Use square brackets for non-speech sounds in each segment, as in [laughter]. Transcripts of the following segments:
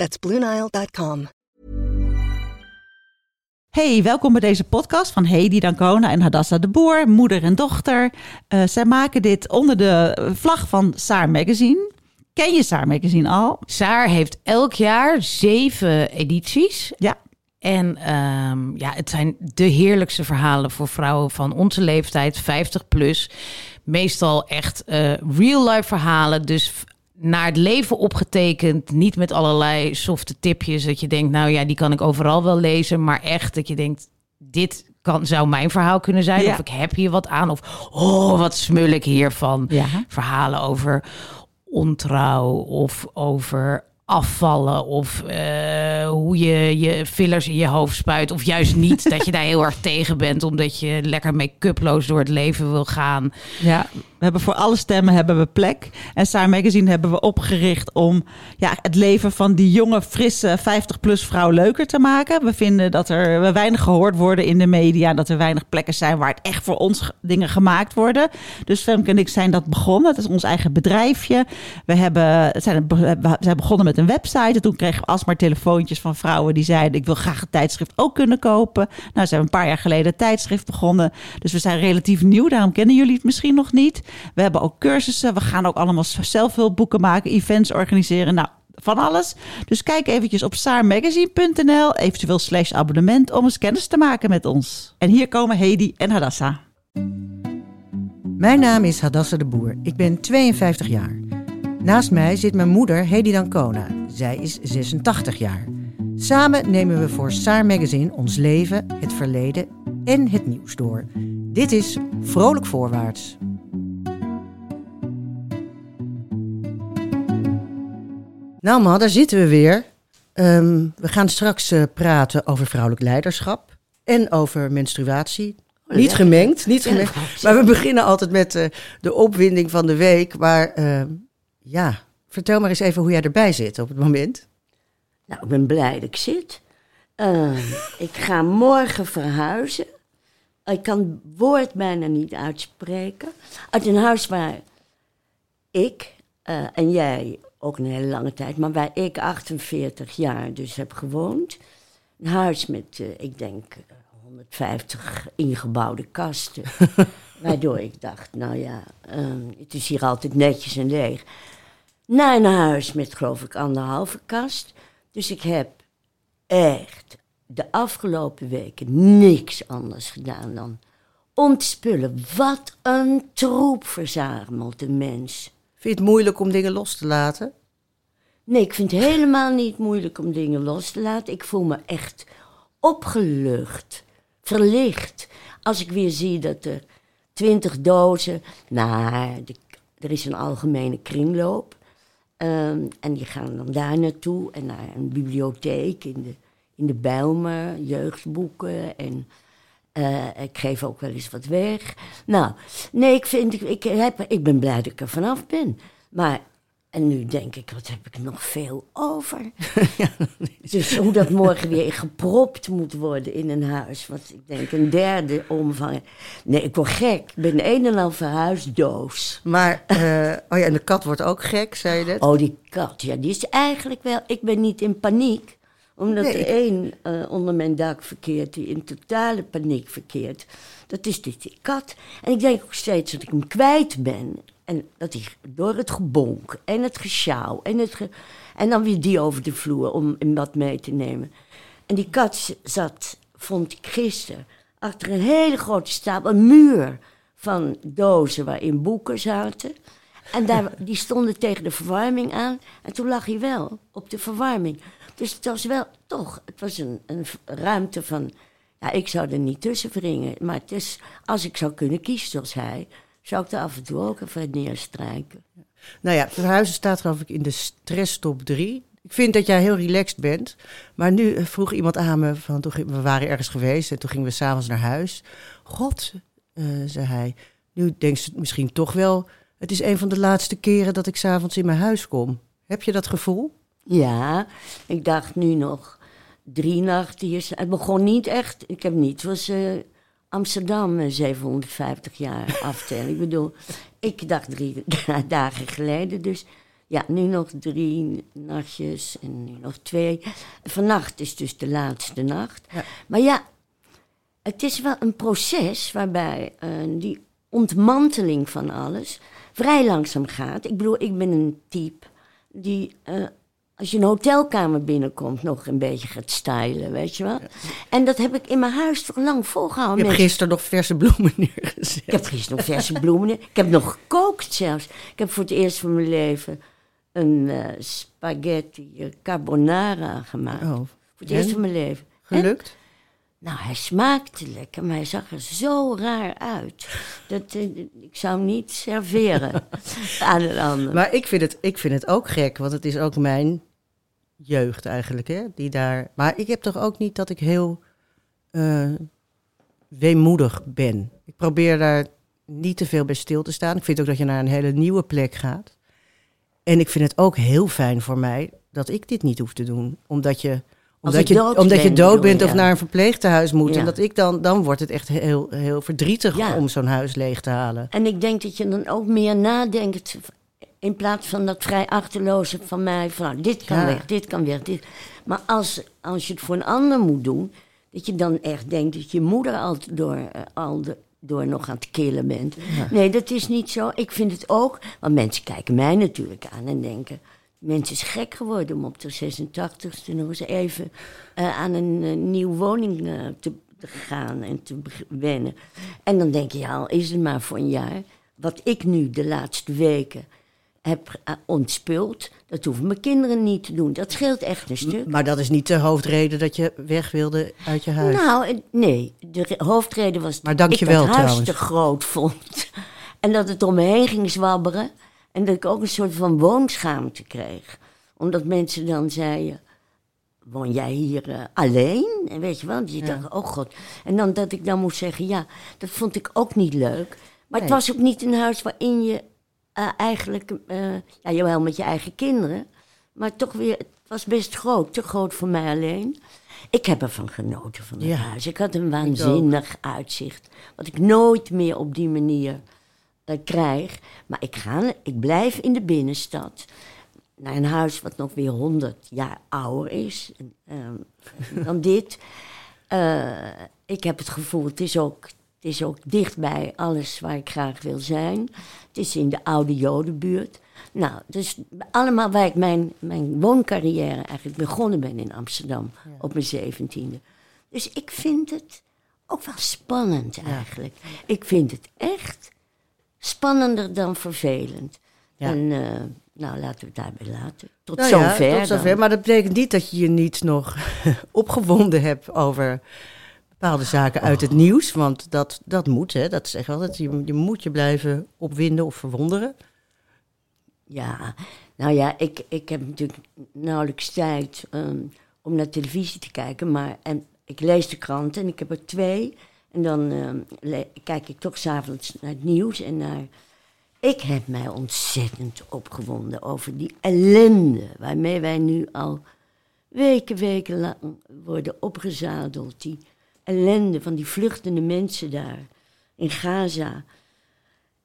That's BlueNile.com. Hey, welkom bij deze podcast van Hedy Dancona en Hadassa de Boer, moeder en dochter. Uh, zij maken dit onder de vlag van Saar Magazine. Ken je Saar Magazine al? Saar heeft elk jaar zeven edities. Ja. En um, ja, het zijn de heerlijkste verhalen voor vrouwen van onze leeftijd, 50 plus. Meestal echt uh, real-life verhalen. Dus naar het leven opgetekend. Niet met allerlei softe tipjes dat je denkt, nou ja, die kan ik overal wel lezen. Maar echt dat je denkt, dit kan, zou mijn verhaal kunnen zijn. Ja. Of ik heb hier wat aan. Of oh, wat smul ik hiervan. Ja. Verhalen over ontrouw of over afvallen of uh, hoe je je fillers in je hoofd spuit of juist niet dat je daar heel erg tegen bent omdat je lekker make-uploos door het leven wil gaan. Ja, we hebben voor alle stemmen hebben we plek. En Saar Magazine hebben we opgericht om ja, het leven van die jonge, frisse 50-plus vrouw leuker te maken. We vinden dat er weinig gehoord worden in de media. Dat er weinig plekken zijn waar het echt voor ons dingen gemaakt worden. Dus Femke en ik zijn dat begonnen. Dat is ons eigen bedrijfje. We, hebben, zijn, we zijn begonnen met een website. En toen kregen we alsmaar telefoontjes van vrouwen die zeiden... ik wil graag een tijdschrift ook kunnen kopen. Nou, zijn we een paar jaar geleden een tijdschrift begonnen. Dus we zijn relatief nieuw. Daarom kennen jullie het misschien nog niet. We hebben ook cursussen. We gaan ook allemaal zelfhulpboeken maken, events organiseren. Nou, van alles. Dus kijk eventjes op saarmagazine.nl, eventueel slash abonnement, om eens kennis te maken met ons. En hier komen Hedy en Hadassa. Mijn naam is Hadassa de Boer. Ik ben 52 jaar. Naast mij zit mijn moeder Hedy Dancona. Zij is 86 jaar. Samen nemen we voor Saar Magazine ons leven, het verleden en het nieuws door. Dit is Vrolijk Voorwaarts. Nou, ma, daar zitten we weer. Um, we gaan straks uh, praten over vrouwelijk leiderschap en over menstruatie. Oh, niet gemengd, niet gemengd. Maar we beginnen altijd met uh, de opwinding van de week. Maar uh, ja, vertel maar eens even hoe jij erbij zit op het moment. Nou, ik ben blij dat ik zit. Uh, [laughs] ik ga morgen verhuizen. Ik kan het woord bijna niet uitspreken. Uit een huis waar ik uh, en jij ook een hele lange tijd, maar waar ik 48 jaar dus heb gewoond. Een huis met, uh, ik denk, 150 ingebouwde kasten. [laughs] waardoor ik dacht, nou ja, um, het is hier altijd netjes en leeg. Naar een huis met, geloof ik, anderhalve kast. Dus ik heb echt de afgelopen weken niks anders gedaan dan om te spullen. Wat een troep verzamelt een mens. Vind je het moeilijk om dingen los te laten? Nee, ik vind het helemaal niet moeilijk om dingen los te laten. Ik voel me echt opgelucht, verlicht. Als ik weer zie dat er twintig dozen. Nou, er is een algemene kringloop. Um, en die gaan dan daar naartoe en naar een bibliotheek in de, in de Bijlmer, jeugdboeken en uh, ik geef ook wel eens wat weg. Nou, nee, ik, vind, ik, ik, heb, ik ben blij dat ik er vanaf ben. Maar, en nu denk ik, wat heb ik nog veel over? [laughs] ja, dus hoe dat morgen weer gepropt moet worden in een huis. Wat ik denk een derde omvang. Nee, ik word gek. Ik ben een en al verhuisdoos. Maar, uh, oh ja, en de kat wordt ook gek, zei je net? Oh, die kat, ja, die is eigenlijk wel... Ik ben niet in paniek omdat nee, er één uh, onder mijn dak verkeert die in totale paniek verkeert. Dat is dus die kat. En ik denk ook steeds dat ik hem kwijt ben. En dat hij door het gebonk en het gesjouw en, het ge... en dan weer die over de vloer om wat mee te nemen. En die kat zat, vond ik gisteren, achter een hele grote stapel, een muur van dozen waarin boeken zaten. En daar, [laughs] die stonden tegen de verwarming aan. En toen lag hij wel op de verwarming. Dus het was wel toch, het was een, een ruimte van, ja, ik zou er niet tussen wringen. Maar het is, als ik zou kunnen kiezen zoals hij, zou ik er af en toe ook even neerstrijken. Nou ja, verhuizen staat geloof ik in de stresstop 3. ik vind dat jij heel relaxed bent. Maar nu eh, vroeg iemand aan me, van, toen, we waren ergens geweest en toen gingen we s'avonds naar huis. God, uh, zei hij, nu denk je misschien toch wel... het is een van de laatste keren dat ik s'avonds in mijn huis kom. Heb je dat gevoel? Ja, ik dacht nu nog drie nachten hier. Het begon niet echt, ik heb niet, was uh, Amsterdam 750 jaar [laughs] aftellen. ik bedoel, ik dacht drie [laughs] dagen geleden, dus ja, nu nog drie nachtjes en nu nog twee. Vannacht is dus de laatste nacht. Maar ja, het is wel een proces waarbij uh, die ontmanteling van alles vrij langzaam gaat. Ik bedoel, ik ben een type die uh, als je een hotelkamer binnenkomt, nog een beetje gaat stylen, weet je wel. En dat heb ik in mijn huis toch lang volgehouden. Je hebt gisteren nog verse bloemen [laughs] neergezet. Ik heb gisteren nog verse bloemen neer. Ik heb nog gekookt zelfs. Ik heb voor het eerst van mijn leven een uh, spaghetti carbonara gemaakt. Oh. Voor het eerst van mijn leven. Gelukt? Nou, hij smaakte lekker, maar hij zag er zo raar uit. Dat, uh, ik zou hem niet serveren [laughs] aan een ander. Maar ik vind, het, ik vind het ook gek, want het is ook mijn jeugd eigenlijk, hè? Die daar... Maar ik heb toch ook niet dat ik heel uh, weemoedig ben. Ik probeer daar niet te veel bij stil te staan. Ik vind ook dat je naar een hele nieuwe plek gaat. En ik vind het ook heel fijn voor mij dat ik dit niet hoef te doen. Omdat je, omdat je, dood, omdat je dood bent of naar een verpleegtehuis moet. En dat ik dan, dan wordt het echt heel, heel verdrietig om zo'n huis leeg te halen. En ik denk dat je dan ook meer nadenkt. In plaats van dat vrij achterloze van mij. Van dit kan weg, dit kan weg. Dit. Maar als, als je het voor een ander moet doen. Dat je dan echt denkt dat je moeder al door, uh, al de, door nog aan het killen bent. Nee, dat is niet zo. Ik vind het ook, want mensen kijken mij natuurlijk aan en denken... Mensen is gek geworden om op de 86e nog eens even uh, aan een uh, nieuwe woning te, te, gaan en te wennen. En dan denk je, ja, al is het maar voor een jaar. Wat ik nu de laatste weken heb ontspult, dat hoeven mijn kinderen niet te doen. Dat scheelt echt een stuk. Maar dat is niet de hoofdreden dat je weg wilde uit je huis? Nou, nee. De hoofdreden was maar dat je ik het huis trouwens. te groot vond. [laughs] En dat het om me heen ging zwabberen. En dat ik ook een soort van woonschaamte kreeg. Omdat mensen dan zeiden... Woon jij hier uh, alleen? En weet je wel? Je ja. dacht, oh god. En dan dat ik dan moest zeggen, ja, dat vond ik ook niet leuk. Maar nee. het was ook niet een huis waarin je uh, eigenlijk... Uh, ja, jawel met je eigen kinderen. Maar toch weer, het was best groot. Te groot voor mij alleen. Ik heb ervan genoten van het ja. huis. Ik had een waanzinnig uitzicht. Wat ik nooit meer op die manier uh, krijg. Maar ik, ga, ik blijf in de binnenstad. Naar een huis wat nog weer 100 jaar ouder is um, [laughs] dan dit. Ik heb het gevoel, het is, ook, het is ook dichtbij alles waar ik graag wil zijn. Het is in de oude Jodenbuurt. Nou, dus allemaal waar ik mijn, mijn wooncarrière eigenlijk begonnen ben in Amsterdam ja. op mijn zeventiende. Dus ik vind het ook wel spannend eigenlijk. Ja. Ik vind het echt spannender dan vervelend. Ja. En uh, nou, laten we het daarbij laten. Tot nou zover. Tot zover. Maar dat betekent niet dat je je niet nog [laughs] opgewonden hebt over bepaalde zaken uit het nieuws. Want dat, dat moet, hè. Dat zeg altijd. Je, je moet je blijven opwinden of verwonderen. Ja, nou ja, ik, ik heb natuurlijk nauwelijks tijd um, om naar televisie te kijken. Maar en ik lees de kranten en ik heb er twee. En dan uh, kijk ik toch s'avonds naar het nieuws en naar... Ik heb mij ontzettend opgewonden over die ellende waarmee wij nu al weken, weken lang worden opgezadeld. Die ellende van die vluchtende mensen daar in Gaza.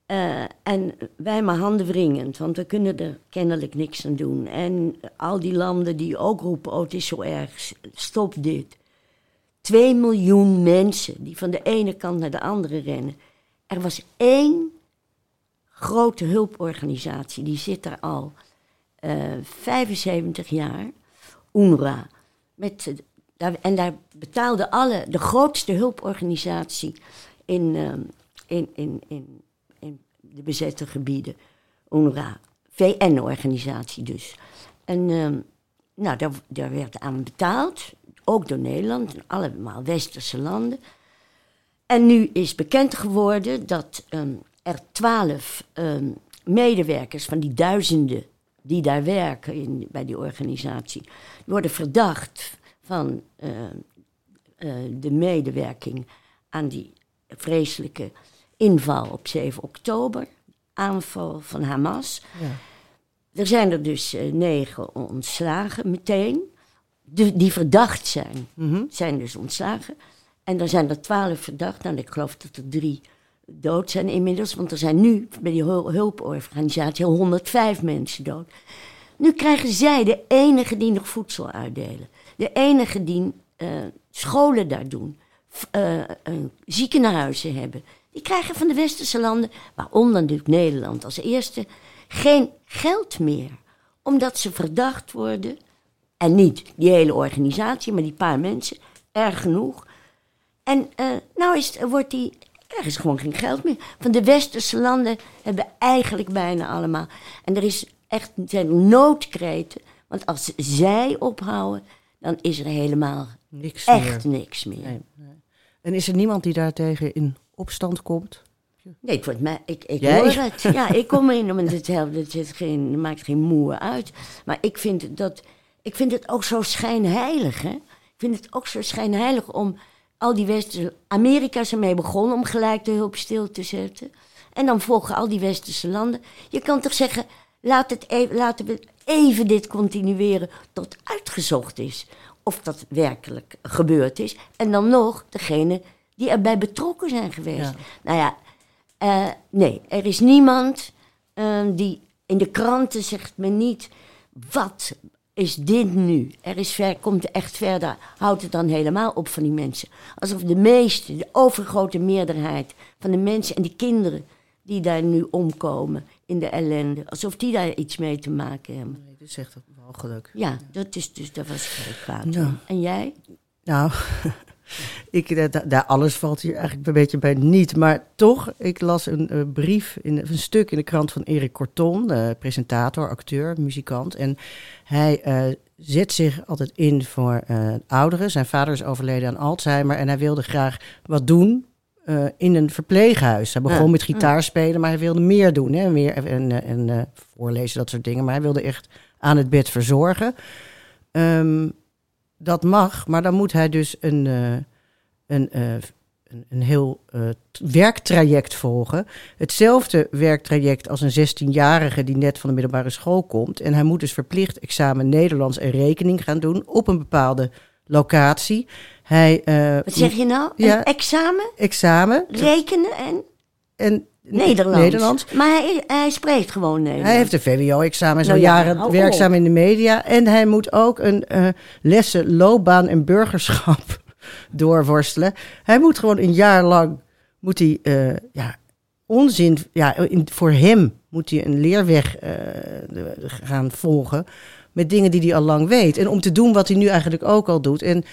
Uh, en wij maar handen wringend, want we kunnen er kennelijk niks aan doen. En al die landen die ook roepen, oh het is zo erg, stop dit. Twee miljoen mensen die van de ene kant naar de andere rennen. Er was één grote hulporganisatie, die zit daar al uh, 75 jaar, UNRWA. Met, en daar betaalde alle, de grootste hulporganisatie in, uh, in, in, in, in de bezette gebieden, UNRWA. VN-organisatie dus. En nou, daar, daar werd aan betaald ook door Nederland allemaal westerse landen. En nu is bekend geworden dat um, er twaalf medewerkers van die duizenden die daar werken in, bij die organisatie, worden verdacht van eh, eh, de medewerking aan die vreselijke inval op 7 oktober, aanval van Hamas. Ja. Er zijn er dus eh, negen ontslagen meteen. De, die verdacht zijn, Mhm. zijn dus ontslagen. En er zijn er twaalf verdacht. Nou, ik geloof dat er drie dood zijn inmiddels. Want er zijn nu bij die hul- hulporganisatie al 105 mensen dood. Nu krijgen zij de enige die nog voedsel uitdelen. De enige die eh, scholen daar doen. eh, ziekenhuizen hebben. Die krijgen van de westerse landen, waaronder natuurlijk Nederland als eerste, geen geld meer. Omdat ze verdacht worden. En niet die hele organisatie, maar die paar mensen. Erg genoeg. En eh, nou is, wordt die, er is gewoon geen geld meer. Van de westerse landen hebben eigenlijk bijna allemaal. En er is echt, zijn noodkreten. Want als zij ophouden, dan is er helemaal Niks echt meer. niks meer. Nee, nee. En is er niemand die daartegen in opstand komt? Nee, het wordt mij, ik, ik Jij? hoor het. Ja, ik kom erin, want het, helpt, het, geen, het maakt geen moer uit. Maar ik vind, het dat, ik vind het ook zo schijnheilig, hè. Ik vind het ook zo schijnheilig om al die westerse... Amerika is ermee begonnen om gelijk de hulp stil te zetten. En dan volgen al die westerse landen. Je kan toch zeggen, laat het even, laten we even dit continueren tot uitgezocht is. Of dat werkelijk gebeurd is. En dan nog degene die erbij betrokken zijn geweest. Ja. Nou ja, eh, nee, er is niemand eh, die in de kranten zegt men niet. Wat is dit nu? Er is ver, komt echt verder, houdt het dan helemaal op van die mensen. Alsof de meeste, de overgrote meerderheid van de mensen en die kinderen die daar nu omkomen in de ellende, alsof die daar iets mee te maken hebben. Nee, dit is echt walgelijk. Ja, dat is dus, daar was heel kwaad Ja. En jij? Nou, [laughs] ik, eh, da- daar alles valt hier eigenlijk een beetje bij niet. Maar toch, ik las een eh, brief, in, een stuk in de krant van Erik Corton, eh, presentator, acteur, muzikant. En hij eh, zet zich altijd in voor ouderen. Zijn vader is overleden aan Alzheimer en hij wilde graag wat doen. Eh, in een verpleeghuis. Hij begon Ja. met gitaarspelen, maar hij wilde meer doen. Hè? Meer, en en, en eh, voorlezen, dat soort dingen. Maar hij wilde echt aan het bed verzorgen. Ehm, dat mag, maar dan moet hij dus een, eh, een, eh, een, een heel eh, werktraject volgen. Hetzelfde werktraject als een 16-jarige die net van de middelbare school komt. En hij moet dus verplicht examen Nederlands en rekening gaan doen op een bepaalde locatie. Hij, eh, Wat zeg je nou? Ja. Een examen, Examen rekenen en en Nederlands. Nederlands. Maar hij, hij spreekt gewoon Nederlands. Hij heeft een VWO-examen, is al Nou ja, jaren werkzaam op. in de media. En hij moet ook een eh, lessen loopbaan en burgerschap [laughs] doorworstelen. Hij moet gewoon een jaar lang, moet hij, eh, ja, onzin, ja, in, voor hem moet hij een leerweg gaan volgen met dingen die hij al lang weet. En om te doen wat hij nu eigenlijk ook al doet. En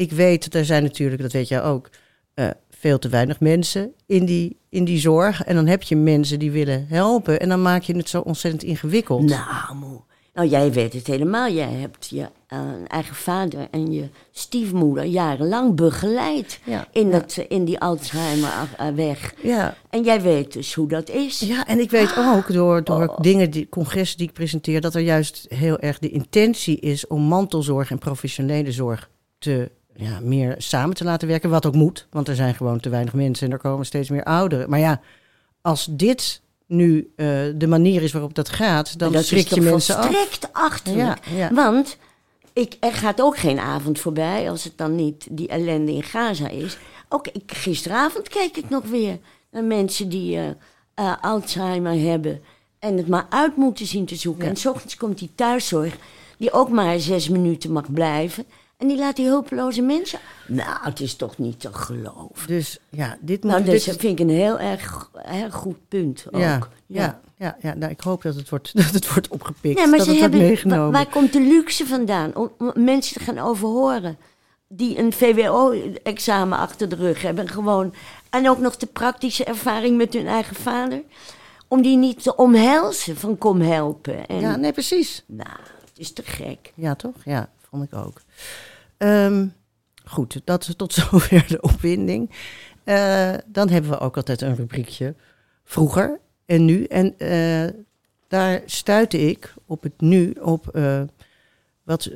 ik weet, dat er zijn natuurlijk, dat weet jij ook, eh, veel te weinig mensen in die, in die zorg. En dan heb je mensen die willen helpen. En dan maak je het zo ontzettend ingewikkeld. Nou, moe. Nou, jij weet het helemaal. Jij hebt je eh, eigen vader en je stiefmoeder jarenlang begeleid Ja, in, ja. dat, in die Alzheimer-weg. Ja, En jij weet dus hoe dat is. ja, en ik weet ook door, door Oh. dingen, die congressen die ik presenteer, dat er juist heel erg de intentie is om mantelzorg en professionele zorg te ja, meer samen te laten werken. Wat ook moet, want er zijn gewoon te weinig mensen en er komen steeds meer ouderen. Maar ja, als dit nu eh, de manier is waarop dat gaat, dan dat schrik is je mensen af. volstrekt achterlijk. Ja, ja. Want ik, er gaat ook geen avond voorbij als het dan niet die ellende in Gaza is. Ook ik, gisteravond keek ik nog weer naar mensen die eh, eh, Alzheimer hebben en het maar uit moeten zien te zoeken. En s ochtends komt die thuiszorg, die ook maar zes minuten mag blijven. En die laat die hulpeloze mensen. Nou, het is toch niet te geloven. Dus ja, dit moet... Nou, dus dat vind ik een heel erg, goed punt ook. Ja, ja, ja, ja, nou, ik hoop dat het wordt, [laughs] dat het wordt opgepikt, Ja, maar dat ze het hebben, meegenomen. wa- waar komt de luxe vandaan? Om, om mensen te gaan overhoren. Die een VWO-examen achter de rug hebben. Gewoon, en ook nog de praktische ervaring met hun eigen vader. Om die niet te omhelzen van kom helpen. En, Ja, nee, precies. Nou, het is te gek. Ja, toch? Ja, vond ik ook. Ehm, goed, dat is tot [laughs] zover de opwinding. Eh, dan hebben we ook altijd een rubriekje vroeger en nu. En eh, daar stuitte ik op het nu op eh, wat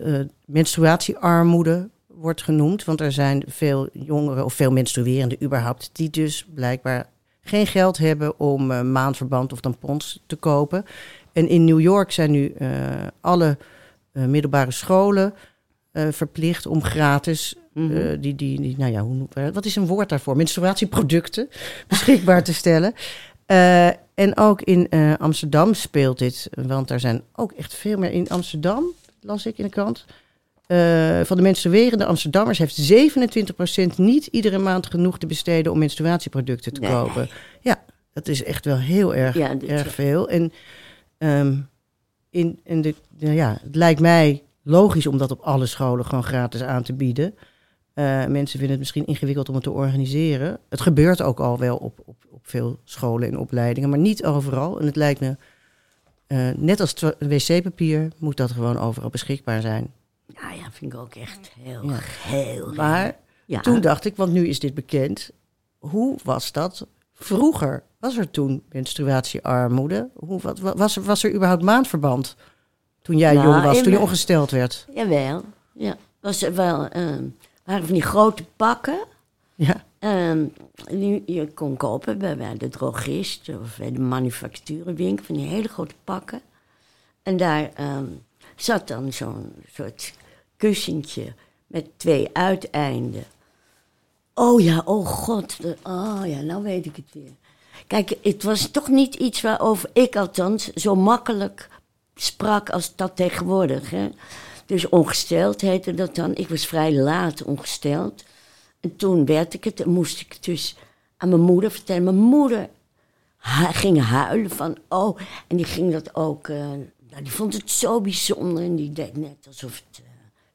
menstruatiearmoede wordt genoemd. Want er zijn veel jongeren of veel menstruerenden überhaupt die dus blijkbaar geen geld hebben om maandverband of tampons te kopen. En in New York zijn nu alle middelbare scholen verplicht om gratis mhm. die, die, die, nou ja, hoe, wat is een woord daarvoor? Menstruatieproducten [laughs] beschikbaar te stellen. Uh, en ook in Amsterdam speelt dit, want er zijn ook echt veel meer in Amsterdam, las ik in de krant. Van de menstruerende Amsterdammers heeft 27% niet iedere maand genoeg te besteden om menstruatieproducten te kopen. Ja, dat is echt wel heel erg, ja, erg veel. En um, in, in de, ja, het lijkt mij logisch om dat op alle scholen gewoon gratis aan te bieden. Uh, mensen vinden het misschien ingewikkeld om het te organiseren. Het gebeurt ook al wel op, op, op veel scholen en opleidingen, maar niet overal. En het lijkt me, uh, net als wc-papier, moet dat gewoon overal beschikbaar zijn. Nou ja, vind ik ook echt heel, ja. heel. Maar ja. toen dacht ik, want nu is dit bekend, hoe was dat vroeger? Was er toen menstruatiearmoede? Hoe, wat, was, er, was er überhaupt maandverband toen jij nou, jong was, toen je ongesteld werd? Jawel, ja. Was er wel... Uh, waren van die grote pakken. Ja. Um, die je kon kopen bij, de drogist of bij de manufacturenwinkel, van die hele grote pakken. En daar um, zat dan zo'n soort kussentje met twee uiteinden. Oh ja, oh god, oh ja, nou weet ik het weer. Kijk, het was toch niet iets waarover ik althans zo makkelijk sprak als dat tegenwoordig. Hè? Dus ongesteld heette dat dan. Ik was vrij laat ongesteld. En toen werd ik het en moest ik het dus aan mijn moeder vertellen. Mijn moeder ging huilen van, oh, en die ging dat ook, uh, nou, die vond het zo bijzonder. En die deed net alsof het uh,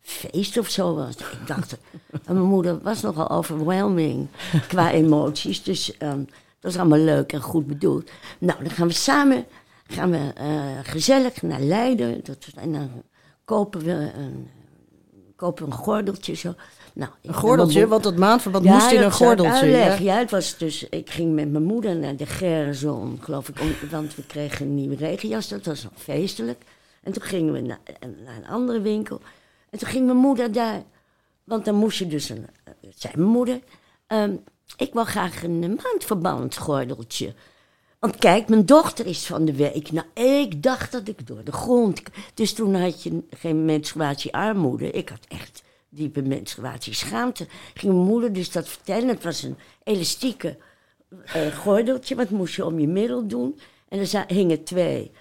feest of zo was. Ik dacht, [laughs] en mijn moeder was nogal overwhelming qua emoties. Dus um, dat was allemaal leuk en goed bedoeld. Nou, dan gaan we samen, gaan we uh, gezellig naar Leiden. Dat, en dan kopen we een, kopen een gordeltje zo. Nou, een gordeltje? Want dat maandverband moest in een gordeltje. Ja? ja, het was dus... Ik ging met mijn moeder naar de Gerson, geloof ik. Om, want we kregen een nieuwe regenjas, dat was nog feestelijk. En toen gingen we naar, naar een andere winkel. En toen ging mijn moeder daar... Want dan moest je dus een... zei mijn moeder... Um, ik wil graag een maandverband gordeltje. Want kijk, mijn dochter is van de week. Nou, ik dacht dat ik door de grond. Dus toen had je geen menstruatiearmoede. Ik had echt diepe menstruatieschaamte. Ging mijn moeder dus dat vertellen. Het was een elastieke uh, gordeltje. Wat moest je om je middel doen? En er hingen twee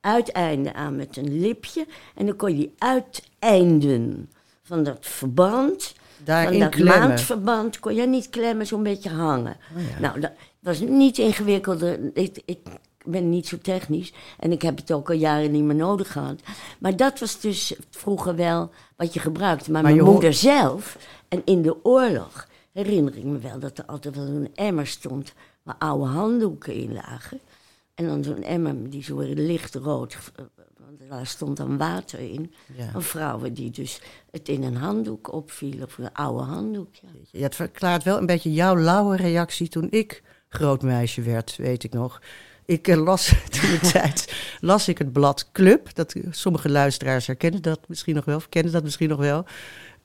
uiteinden aan met een lipje. En dan kon je die uiteinden van dat verband. Daarin van dat klemmen. maandverband kon je niet klemmen, zo'n beetje hangen. Oh nou, dat was niet ingewikkelder. Ik, ik ben niet zo technisch en ik heb het ook al jaren niet meer nodig gehad. Maar dat was dus vroeger wel wat je gebruikte. Maar, mijn moeder zelf en in de oorlog herinner ik me wel dat er altijd wel een emmer stond waar oude handdoeken in lagen. En dan zo'n emmer die zo lichtrood, eh, want daar stond dan water in. Ja. Van vrouwen die dus het in een handdoek opvielen, of een oude handdoek. Ja. Je het verklaart wel een beetje jouw lauwe reactie toen ik groot meisje werd, weet ik nog. Ik uh, las [laughs] toen de [laughs] tijd las ik het blad Club. Dat, sommige luisteraars herkennen dat misschien nog wel, kennen dat misschien nog wel.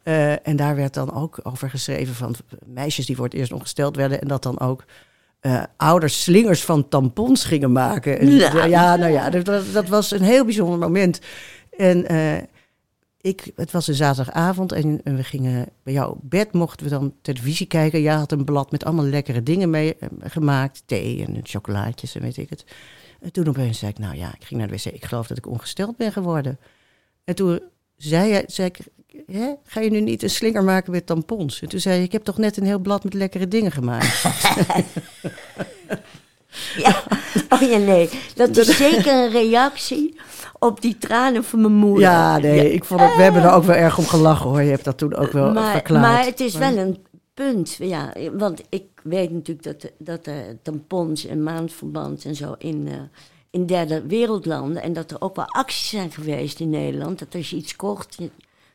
Uh, en daar werd dan ook over geschreven van meisjes die voor het eerst ongesteld werden. En dat dan ook uh, ouders slingers van tampons gingen maken. En, ja. ja, nou ja, dat, dat, was een heel bijzonder moment. En ik, het was een zaterdagavond en, we gingen bij jou op bed, mochten we dan televisie kijken. Jij had een blad met allemaal lekkere dingen mee eh, gemaakt, thee en chocolaatjes en weet ik het. En toen opeens zei ik, nou ja, ik ging naar de wc, ik geloof dat ik ongesteld ben geworden. En toen zei, hij, zei ik, Hè? ga je nu niet een slinger maken met tampons? En toen zei hij, ik heb toch net een heel blad met lekkere dingen gemaakt. [laughs] ja, oh ja, nee, dat is zeker een reactie op die tranen van mijn moeder. Ja, nee, ik vond het, we hebben er ook wel erg om gelachen hoor. Je hebt dat toen ook wel maar, verklaard. Maar het is wel een punt, ja. Want ik weet natuurlijk dat, dat er tampons en maandverband en zo in, uh, in derde wereldlanden... en dat er ook wel acties zijn geweest in Nederland... dat als je iets kocht,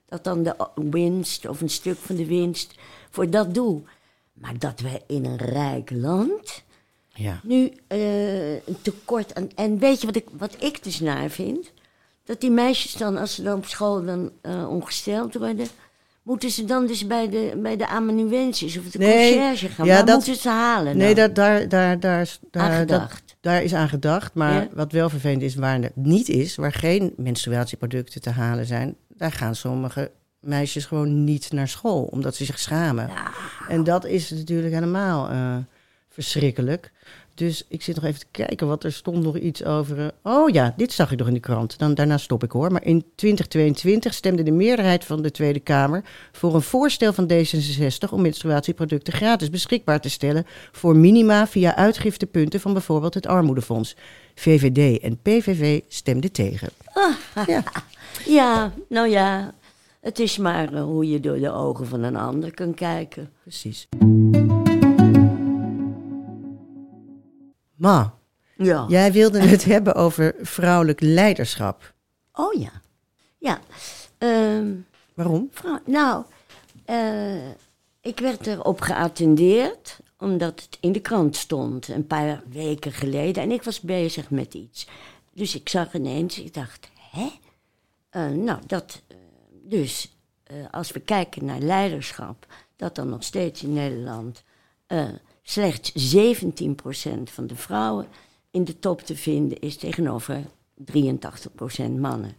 dat dan de winst of een stuk van de winst voor dat doel. Maar dat wij in een rijk land Ja. nu eh, een tekort aan. En weet je wat ik, wat ik dus naar vind? Dat die meisjes dan, als ze dan op school dan eh, ongesteld worden, moeten ze dan dus bij de, bij de amanuensis of de Nee, conciërge gaan. ja, Waar dat- moeten ze halen? Nee, dat, daar, daar, daar, is- daar, Aan dat, gedacht. daar is aan gedacht. Maar Ja. wat wel vervelend is, waar het niet is, waar geen menstruatieproducten te halen zijn, daar gaan sommige meisjes gewoon niet naar school, omdat ze zich schamen. En dat is natuurlijk helemaal eh, verschrikkelijk. Dus ik zit nog even te kijken, wat er stond nog iets over. eh, oh ja, dit zag ik nog in de krant. Dan, daarna stop ik hoor. Maar in 2022 stemde de meerderheid van de Tweede Kamer voor een voorstel van D66 om menstruatieproducten gratis beschikbaar te stellen voor minima via uitgiftepunten van bijvoorbeeld het Armoedefonds. VVD en PVV stemden tegen. [laughs] Ja. Ja, nou ja. Het is maar eh, hoe je door de ogen van een ander kunt kijken. Precies. Ma, Ja. jij wilde het [laughs] hebben over vrouwelijk leiderschap. Oh ja. Ja. Ehm, Waarom? vrouw- nou, eh, ik werd erop geattendeerd omdat het in de krant stond een paar weken geleden en ik was bezig met iets. Dus ik zag ineens, ik dacht, hè? Eh, nou, dat. eh, dus eh, als we kijken naar leiderschap, dat dan nog steeds in Nederland slechts 17% van de vrouwen in de top te vinden is tegenover 83% mannen.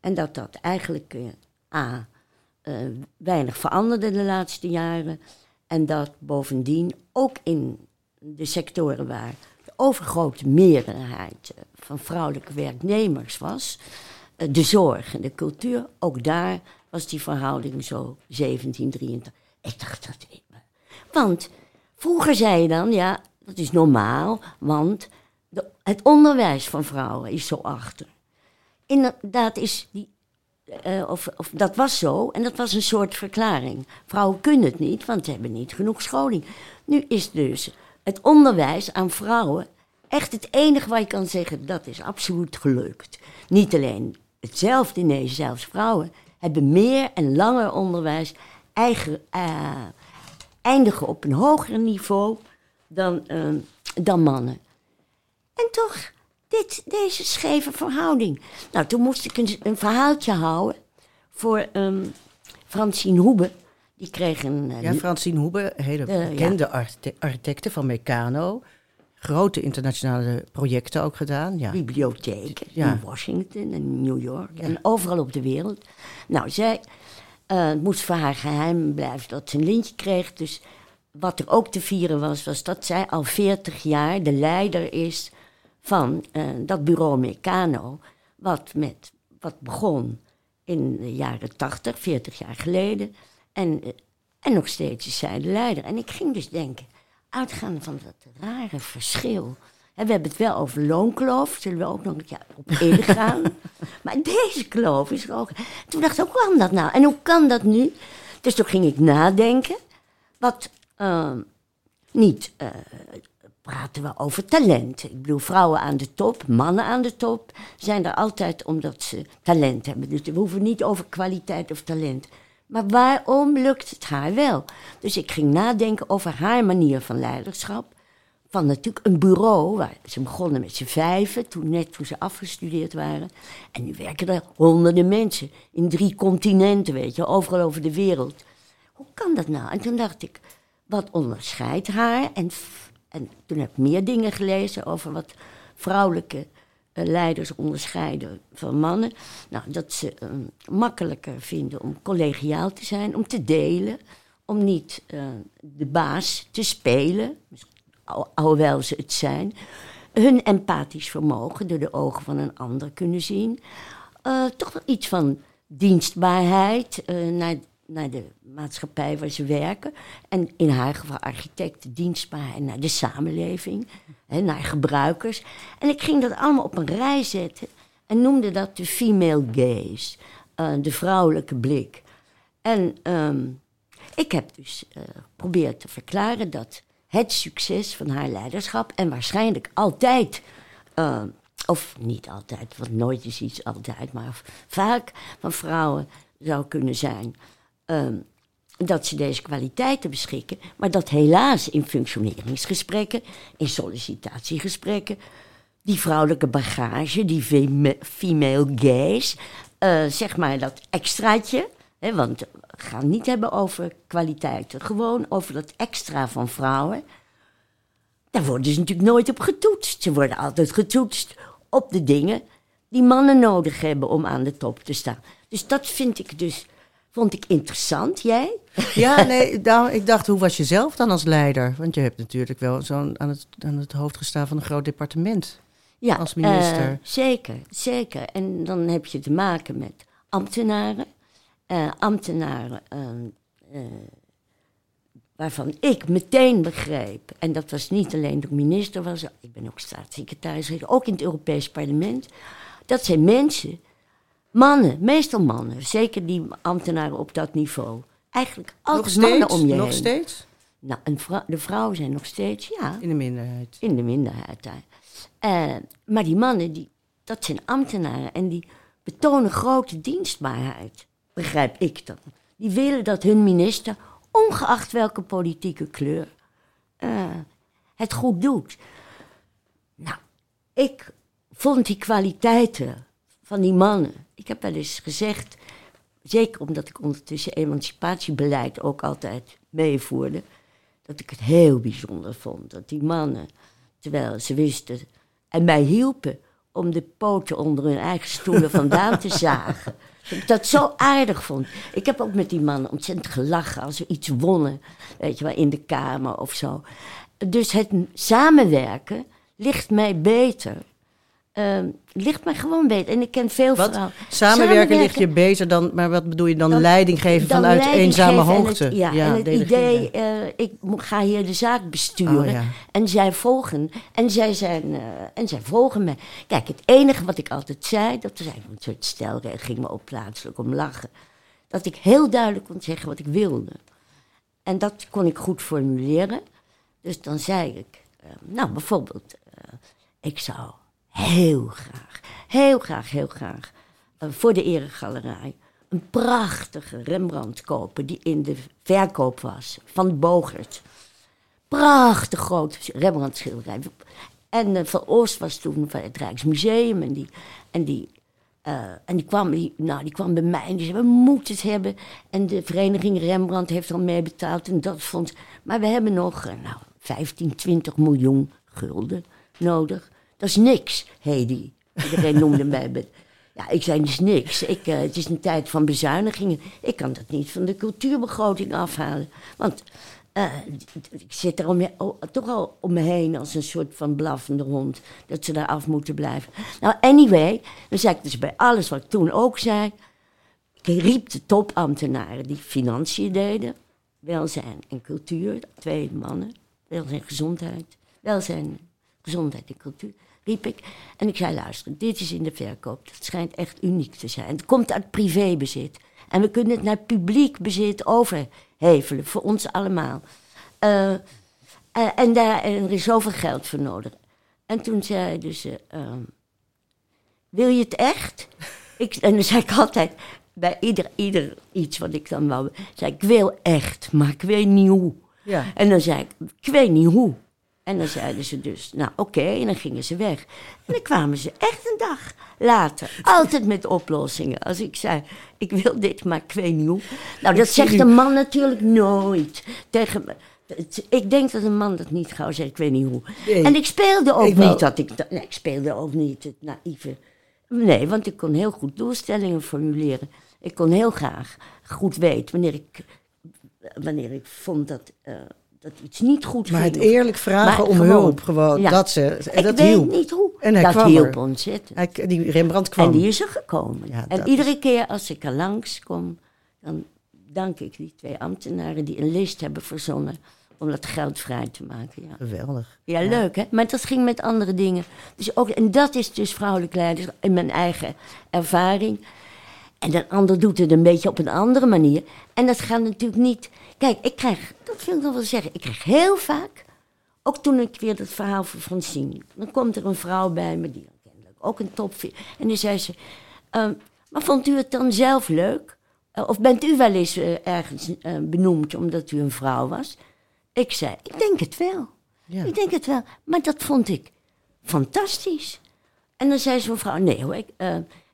En dat dat eigenlijk eh, A. weinig veranderde de laatste jaren. En dat bovendien ook in de sectoren waar overgrote meerderheid eh, van vrouwelijke werknemers was, eh, de zorg en de cultuur, ook daar was die verhouding zo 1783. Ik dacht dat. Want vroeger zei je dan, ja, dat is normaal, want het onderwijs van vrouwen is zo achter. Inderdaad is die eh, of, of dat was zo en dat was een soort verklaring. Vrouwen kunnen het niet, want ze hebben niet genoeg scholing. Nu is dus het onderwijs aan vrouwen echt het enige waar je kan zeggen dat is absoluut gelukt. Niet alleen hetzelfde, nee, zelfs vrouwen hebben meer en langer onderwijs, eh, eindigen op een hoger niveau dan, eh, dan mannen. En toch, dit, deze scheve verhouding. Nou, toen moest ik een, verhaaltje houden voor ehm Francine Hoebe. Die kreeg een... eh, Ja, Francine Hoebe, hele ja. bekende archite- architecte van Meccano. Grote internationale projecten ook gedaan. Ja. bibliotheken Ja. in Washington en New York en overal op de wereld. Nou, zij eh, het moest voor haar geheim blijven dat ze een lintje kreeg. Dus wat er ook te vieren was, was dat zij al 40 jaar de leider is van eh, dat bureau Meccano. Wat, met, wat begon in de jaren 80, 40 jaar geleden. En, en nog steeds is zij de leider. En ik ging dus denken, uitgaande van dat rare verschil. Hè, we hebben het wel over loonkloof, zullen we ook nog een keer op ingaan. [laughs] maar deze kloof is er ook. Toen dacht ik, hoe kan dat nou? En hoe kan dat nu? Dus toen ging ik nadenken. Wat ehm, niet eh, praten we over talent. Ik bedoel, vrouwen aan de top, mannen aan de top zijn er altijd omdat ze talent hebben. Dus we hoeven niet over kwaliteit of talent. Maar waarom lukt het haar wel? Dus ik ging nadenken over haar manier van leiderschap. Van natuurlijk een bureau, waar ze begonnen met z'n vijven, toen, net toen ze afgestudeerd waren. En nu werken er honderden mensen in drie continenten, weet je, overal over de wereld. Hoe kan dat nou? En toen dacht ik, wat onderscheidt haar? En, en toen heb ik meer dingen gelezen over wat vrouwelijke leiders onderscheiden van mannen. Nou, dat ze eh, makkelijker vinden om collegiaal te zijn, om te delen, om niet eh, de baas te spelen, al- alhoewel ze het zijn. Hun empathisch vermogen door de ogen van een ander kunnen zien. Eh, toch wel iets van dienstbaarheid eh, naar, naar de maatschappij waar ze werken. En in haar geval architecten dienstbaarheid naar de samenleving, hè, naar gebruikers. En ik ging dat allemaal op een rij zetten en noemde dat de female gaze, eh, de vrouwelijke blik. En ehm, ik heb dus eh, geprobeerd te verklaren dat het succes van haar leiderschap en waarschijnlijk altijd, eh, of niet altijd, want nooit is iets altijd, maar vaak van vrouwen zou kunnen zijn. Ehm, dat ze deze kwaliteiten beschikken, maar dat helaas in functioneringsgesprekken, in sollicitatiegesprekken, die vrouwelijke bagage, die female gaze, eh, zeg maar dat extraatje, hè, want we gaan niet hebben over kwaliteiten, gewoon over dat extra van vrouwen. Daar worden ze natuurlijk nooit op getoetst. Ze worden altijd getoetst op de dingen die mannen nodig hebben om aan de top te staan. Dus dat vind ik dus, vond ik interessant. Jij? Ja, nee, daarom- ik dacht, hoe was je zelf dan als leider? Want je hebt natuurlijk wel zo'n aan het, aan het hoofd gestaan van een groot departement. Ja, Als minister. eh, zeker, zeker. En dan heb je te maken met ambtenaren. Eh, ambtenaren eh, eh, waarvan ik meteen begreep, en dat was niet alleen ik minister was, ik ben ook staatssecretaris ook in het Europees Parlement. Dat zijn mensen, mannen, meestal mannen, zeker die ambtenaren op dat niveau. Eigenlijk Nog altijd mannen steeds? om je Nog heen. steeds? Nou, vrou- de vrouwen zijn nog steeds, ja, In de minderheid. in de minderheid daar. Eh, maar die mannen, die, dat zijn ambtenaren en die betonen grote dienstbaarheid, begrijp ik dan. Die willen dat hun minister, ongeacht welke politieke kleur, eh, het goed doet. Nou, ik vond die kwaliteiten van die mannen. Ik heb wel eens gezegd, zeker omdat ik ondertussen emancipatiebeleid ook altijd meevoerde, dat ik het heel bijzonder vond dat die mannen, terwijl ze wisten en mij hielpen om de poten onder hun eigen stoelen vandaan te [laughs] zagen. Dat ik dat zo aardig vond. Ik heb ook met die mannen ontzettend gelachen als we iets wonnen, weet je wel, in de kamer of zo. Dus het samenwerken ligt mij beter. Ehm, ligt mij gewoon beter. En ik ken veel Wat? vrouwen. Samenwerken ligt je beter dan, maar wat bedoel je dan? Dan- leiding geven Dan vanuit leiding eenzame geven hoogte. Het, ja, en het idee, eh, ik ga hier de zaak besturen. Oh, ja. En zij volgen. En zij, zijn, eh, en zij volgen me. Kijk, het enige wat ik altijd zei, dat was eigenlijk een soort stelregel, ging me ook plaatselijk om lachen. Dat ik heel duidelijk kon zeggen wat ik wilde. En dat kon ik goed formuleren. Dus dan zei ik, eh, nou bijvoorbeeld, ik zou heel graag, heel graag, heel graag eh, voor de Eregalerij een prachtige Rembrandt kopen die in de verkoop was van Bogert. Prachtig groot Rembrandt schilderij. En eh, Van Oost was toen van het Rijksmuseum en die, en die, eh, en die, kwam, die, nou, die kwam bij mij en die zei, we moeten het hebben. En de vereniging Rembrandt heeft al meebetaald en dat fonds. Maar we hebben nog nou, 15, 20 miljoen gulden nodig. Dat is niks, Hedy. Iedereen noemde mij. Ja, ik zei, dat is niks. Ik, eh, het is een tijd van bezuinigingen. Ik kan dat niet van de cultuurbegroting afhalen. Want eh, ik zit er om toch al om me heen als een soort van blaffende hond. Dat ze daar af moeten blijven. Nou, anyway, dan zei ik dus bij alles wat ik toen ook zei. Ik riep de topambtenaren die financiën deden. Welzijn en cultuur, twee mannen. Welzijn, gezondheid. Welzijn, gezondheid en cultuur. Riep ik. En ik zei, luister, dit is in de verkoop. Dat schijnt echt uniek te zijn. Het komt uit privébezit. En we kunnen het naar publiek bezit overhevelen. Voor ons allemaal. Eh, eh, en, daar, en er is zoveel geld voor nodig. En toen zeiden ze... ehm, wil je het echt? [laughs] Ik, en dan zei ik altijd, bij ieder, ieder iets wat ik dan wou, zei ik, ik wil echt, maar ik weet niet hoe. Ja. En dan zei ik, ik weet niet hoe. En dan zeiden ze dus, nou oké, en dan gingen ze weg. En dan kwamen ze echt een dag later, altijd met oplossingen. Als ik zei, ik wil dit, maar ik weet niet hoe. Nou, dat zegt een man natuurlijk nooit tegen me. Ik denk dat een man dat niet gauw zegt, ik weet niet hoe. Nee. En ik speelde ook Ik wel. niet dat ik... Nee, ik speelde ook niet het naïeve... Nee, want ik kon heel goed doelstellingen formuleren. Ik kon heel graag goed weten wanneer ik, wanneer ik vond dat, eh, dat iets niet goed Maar ging. het eerlijk vragen Maar om gewoon, hulp, gewoon, ja. dat, ze, Ik dat weet hielp. niet hoe. En hij dat kwam hielp er. ontzettend. Hij, die Rembrandt kwam. En die is er gekomen. Ja, en iedere keer als ik er langskom, dan dank ik die twee ambtenaren die een list hebben verzonnen om dat geld vrij te maken. Ja. Geweldig. Ja, leuk hè. Maar dat ging met andere dingen. Dus ook, en dat is dus vrouwelijk leiders in mijn eigen ervaring. En een ander doet het een beetje op een andere manier. En dat gaat natuurlijk niet. Kijk, ik krijg, dat wil ik nog wel zeggen, ik krijg heel vaak, ook toen ik weer dat verhaal van Francine, dan komt er een vrouw bij me, die dan kennelijk ook een top vindt. En dan zei ze, ehm, maar vond u het dan zelf leuk eh, of bent u wel eens eh, ergens eh, benoemd omdat u een vrouw was? Ik zei, ik denk het wel. Ja. Ik denk het wel. Maar dat vond ik fantastisch. En dan zei zo'n vrouw, nee hoor, ik,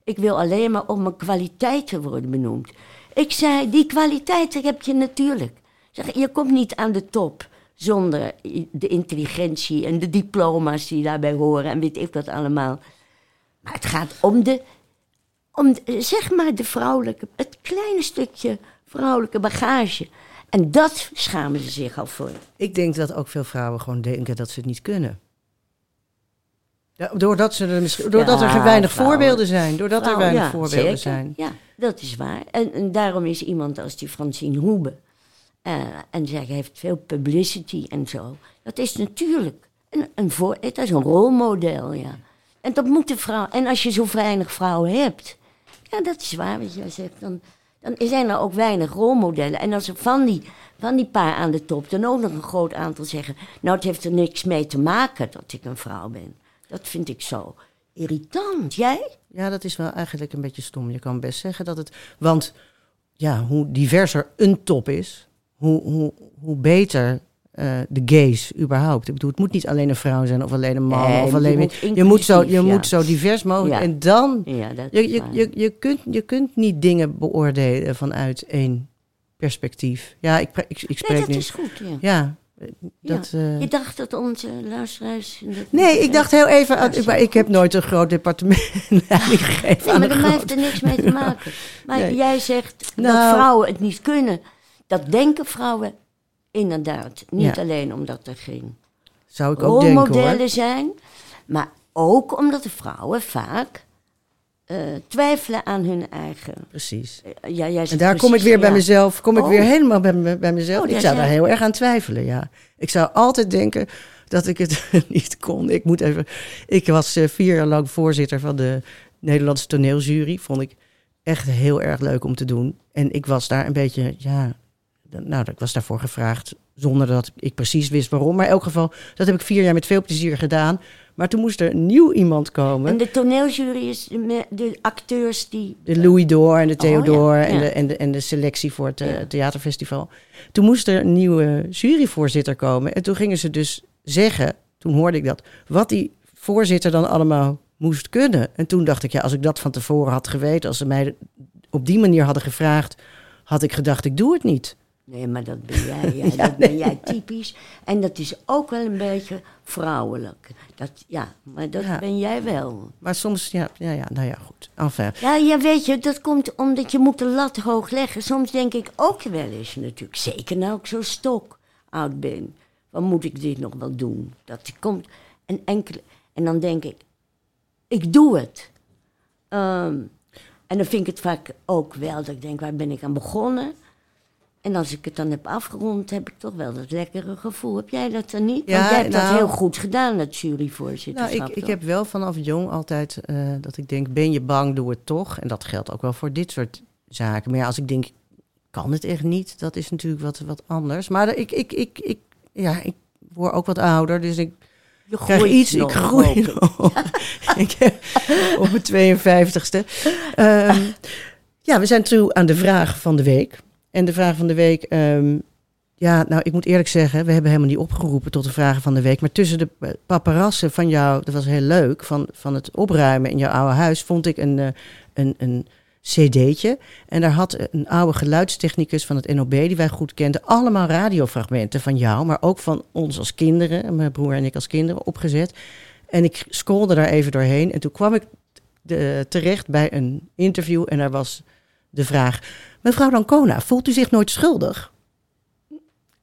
ik wil alleen maar om mijn kwaliteiten worden benoemd. Ik zei, die kwaliteiten heb je natuurlijk. Zeg, je komt niet aan de top zonder de intelligentie en de diploma's die daarbij horen en weet ik wat allemaal. Maar het gaat om de, om zeg maar de vrouwelijke, het kleine stukje vrouwelijke bagage. En dat schamen ze zich al voor. Ik denk dat ook veel vrouwen gewoon denken dat ze het niet kunnen. Ja, doordat, ze er misschien, doordat Ja, er weinig vrouwen. voorbeelden zijn. Doordat er weinig ja, voorbeelden zeker. zijn. Ja, dat is waar. En, en daarom is iemand als die Francine Hoebe. eh, en zij heeft veel publicity en zo. Dat is natuurlijk een, een, voor, het is een rolmodel, ja. En dat moet de vrouw. En als je zo weinig vrouwen hebt. Ja, dat is waar wat jij zegt. Dan, dan zijn er ook weinig rolmodellen. En als er van die, van die paar aan de top dan ook nog een groot aantal zeggen. Nou, het heeft er niks mee te maken dat ik een vrouw ben. Dat vind ik zo irritant. Jij? Ja, dat is wel eigenlijk een beetje stom. Je kan best zeggen dat het. Want ja, hoe diverser een top is, hoe, hoe, hoe beter eh, de gays überhaupt. Ik bedoel, het moet niet alleen een vrouw zijn of alleen een man. Nee, of je alleen, moet je moet zo, je ja. moet zo divers mogelijk. Ja. En dan. Ja, dat Je, je, je, je, kunt, je kunt niet dingen beoordelen vanuit één perspectief. Ja, ik, ik, ik Nee, spreek dat nu. is goed, ja. Ja, dat. eh, Je dacht dat onze luisteraars... dat- Nee, ik dacht heel even aan. Zo maar ik heb nooit een groot departement gegeven [laughs] Nee, maar dat groot- heeft er niks mee te [laughs] maken. Maar Nee. jij zegt dat Nou. vrouwen het niet kunnen. Dat denken vrouwen inderdaad. Niet Ja. alleen omdat er geen Zou ik ook denken rolmodellen hoor. zijn. Maar ook omdat de vrouwen vaak eh, twijfelen aan hun eigen... Precies. eh, ja, jij En daar kom ik weer bij ja. mezelf. Kom ik Oh. weer helemaal bij, me- bij mezelf. Oh, ik zou daar heel erg aan twijfelen, ja. Ik zou altijd denken dat ik het [laughs] niet kon. Ik moet even. Ik was eh, vier jaar lang voorzitter van de Nederlandse toneeljury. Vond ik echt heel erg leuk om te doen. En ik was daar een beetje, ja. Nou, ik was daarvoor gevraagd zonder dat ik precies wist waarom. Maar in elk geval, dat heb ik vier jaar met veel plezier gedaan. Maar toen moest er nieuw iemand komen. En de toneeljury is de, de acteurs die... De Louis d'Or en de Oh, Theodore ja, en, ja. de, en, de, en de selectie voor het eh, Ja. theaterfestival. Toen moest er een nieuwe juryvoorzitter komen. En toen gingen ze dus zeggen, toen hoorde ik dat, wat die voorzitter dan allemaal moest kunnen. En toen dacht ik, ja, als ik dat van tevoren had geweten, als ze mij op die manier hadden gevraagd, had ik gedacht, ik doe het niet. Nee, maar dat ben jij. [laughs] Ja, Ja, dat ben jij typisch. En dat is ook wel een beetje vrouwelijk. Dat, ja, maar dat Ja. ben jij wel. Maar soms, ja, ja, ja nou ja, goed. Enfin, Ja, ja, weet je, dat komt omdat je moet de lat hoog leggen. Soms denk ik ook wel eens natuurlijk, zeker nou ik zo stok oud ben. Wat moet ik dit nog wel doen? Dat komt een enkele... En dan denk ik, ik doe het. Ehm, en dan vind ik het vaak ook wel dat ik denk, waar ben ik aan begonnen? En als ik het dan heb afgerond, heb ik toch wel dat lekkere gevoel. Heb jij dat dan niet? Ja, Want jij hebt dat nou- heel goed gedaan, dat Nou, juryvoorzitterschap. ik, ik toch? heb wel vanaf jong altijd eh, dat ik denk, ben je bang, doe het toch. En dat geldt ook wel voor dit soort zaken. Maar ja, als ik denk, kan het echt niet, dat is natuurlijk wat, wat anders. Maar ik, ik, ik, ik, ja, ik word ook wat ouder, dus ik Je groeit iets, nog, ik groei ik. [laughs] ik heb op mijn 52ste. Ehm, ja, we zijn toe aan de vraag van de week. En de vraag van de week, ehm, ja, nou, ik moet eerlijk zeggen, we hebben helemaal niet opgeroepen tot de vragen van de week. Maar tussen de paparassen van jou, dat was heel leuk, van, van het opruimen in jouw oude huis, vond ik een, eh, een, een cd'tje. En daar had een oude geluidstechnicus van het NOB, die wij goed kenden, allemaal radiofragmenten van jou, maar ook van ons als kinderen, mijn broer en ik als kinderen, opgezet. En ik scrolde daar even doorheen en toen kwam ik de, terecht bij een interview en daar was de vraag, mevrouw Dancona, voelt u zich nooit schuldig?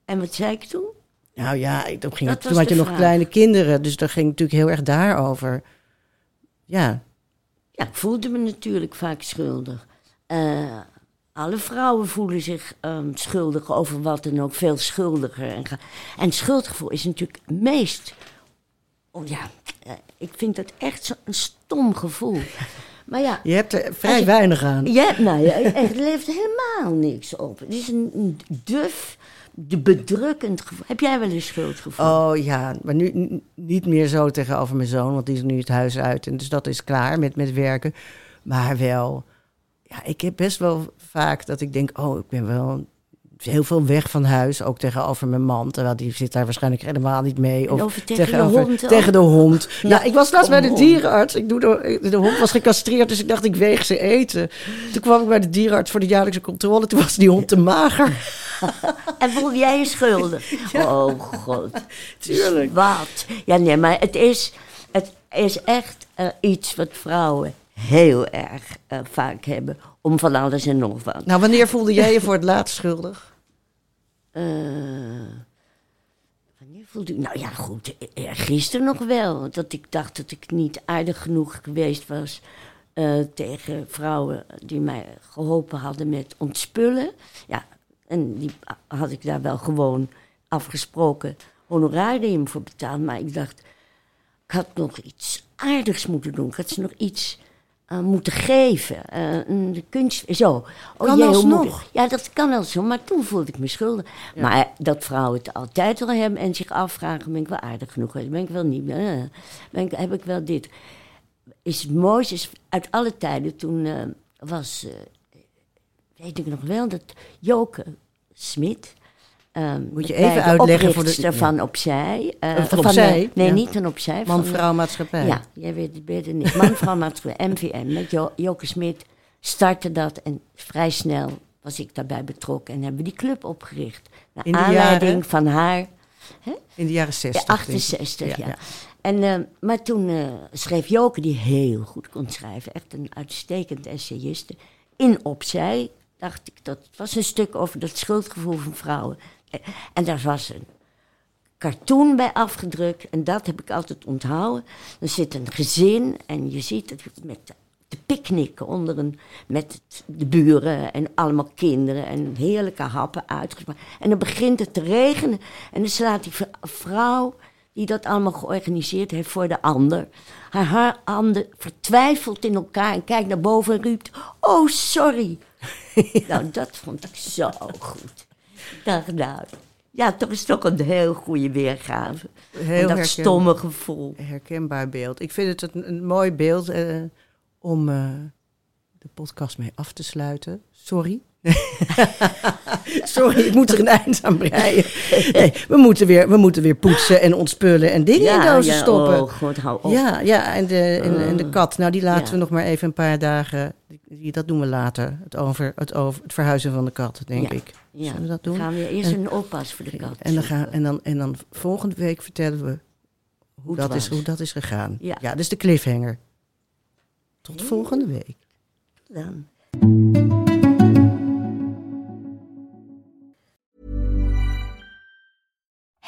En wat zei ik toen? Nou ja, toen, ging het, toen had je nog kleine kinderen, dus dat ging natuurlijk heel erg daarover. Ja, Ja, ik voelde me natuurlijk vaak schuldig. Eh, alle vrouwen voelen zich ehm, schuldig over wat dan ook, veel schuldiger. En, en schuldgevoel is natuurlijk het meest. Oh ja, eh, ik vind dat echt zo'n stom gevoel. Maar ja, je hebt er vrij je- weinig aan. ja, nou ja, echt, er leeft helemaal niks op. Het is een, een duf, de bedrukkend gevoel. Heb jij wel een schuldgevoel? Oh ja, maar nu niet meer zo tegenover mijn zoon, want die is nu het huis uit. En dus dat is klaar met, met werken. Maar wel, ja, ik heb best wel vaak dat ik denk, oh, ik ben wel heel veel weg van huis, ook tegenover mijn man. Terwijl die zit daar waarschijnlijk helemaal niet mee. Of tegen de tegenover- hond ook? Tegen de hond. Ja, ik was laatst bij de dierenarts. Ik doe de, de hond was gecastreerd, dus ik dacht, ik weeg ze eten. Toen kwam ik bij de dierenarts voor de jaarlijkse controle. Toen was die hond te mager. [laughs] En voel jij je schuldig? [laughs] Oh god. Tuurlijk. Wat? Ja, nee, maar het is, het is echt eh, iets wat vrouwen heel erg eh, vaak hebben. Om van alles en nog wat. Nou, wanneer voelde jij je voor het laatst schuldig? Eh, wanneer voelde ik... Nou ja, goed. eh, eh, Gisteren nog wel. Dat ik dacht dat ik niet aardig genoeg geweest was... tegen vrouwen die mij geholpen hadden met ontspullen. Ja, en die had ik daar wel gewoon afgesproken honorarium voor betaald. Maar ik dacht, ik had nog iets aardigs moeten doen. Ik had ze nog iets eh, moeten geven. Een kunst, zo. Oh, Kan jee, alsnog. Ja, dat kan wel zo, maar toen voelde ik me schuldig. Maar dat vrouwen het altijd wel hebben en zich afvragen, ben ik wel aardig genoeg? Ben ik wel niet? eh, ben ik, heb ik wel dit? Is het mooiste, is uit alle tijden, toen was, weet ik nog wel, dat Joke Smit... ehm, Moet je even uitleggen voor de- van Opzij. eh, Van van, Opzij, nee, ja. niet van Opzij. Man-vrouw maatschappij. ja, jij weet het beter niet. Man, vrouw, [laughs] maatschappij, MVM. Met jo Joke Smit startte dat en vrij snel was ik daarbij betrokken en hebben we die club opgericht. Naar In de aanleiding jaren? van haar, In de jaren 60. ja, denk ik. 68, ja. ja. En, eh, maar toen eh, schreef Joke, die heel goed kon schrijven, echt een uitstekend essayiste, in Opzij, dacht ik, dat was een stuk over dat schuldgevoel van vrouwen. En daar was een cartoon bij afgedrukt. En dat heb ik altijd onthouden. Dan zit een gezin en je ziet het met de, te picknicken onder een, met de buren en allemaal kinderen en heerlijke happen uitgesproken. En dan begint het te regenen en dan slaat die vrouw die dat allemaal georganiseerd heeft voor de ander. Haar, haar handen vertwijfeld in elkaar en kijkt naar boven en roept, oh sorry. [laughs] nou, dat vond ik zo goed. Dacht, nou, ja, toch is toch een heel goede weergave. Heel van dat stomme gevoel. herkenbaar beeld. Ik vind het een, een mooi beeld eh, om eh, de podcast mee af te sluiten. Sorry. [laughs] Sorry, ik moet er een eind aan breien. Nee, we, moeten weer, we moeten weer poetsen en ontspullen en dingen in dozen stoppen. Oh, god, hou op. Ja, ja en, de, en, en de kat. Nou, die laten Ja. we nog maar even een paar dagen. Die, dat doen we later. Het, over, het, over, het verhuizen van de kat, denk Ja. ik. Ja, Zullen we dat doen? Dan gaan we eerst En- een oppas voor de kat. En dan, gaan, en, dan, en dan volgende week vertellen we hoe, dat, is, hoe dat is gegaan. Ja. ja dus de cliffhanger. Tot volgende week. Dan.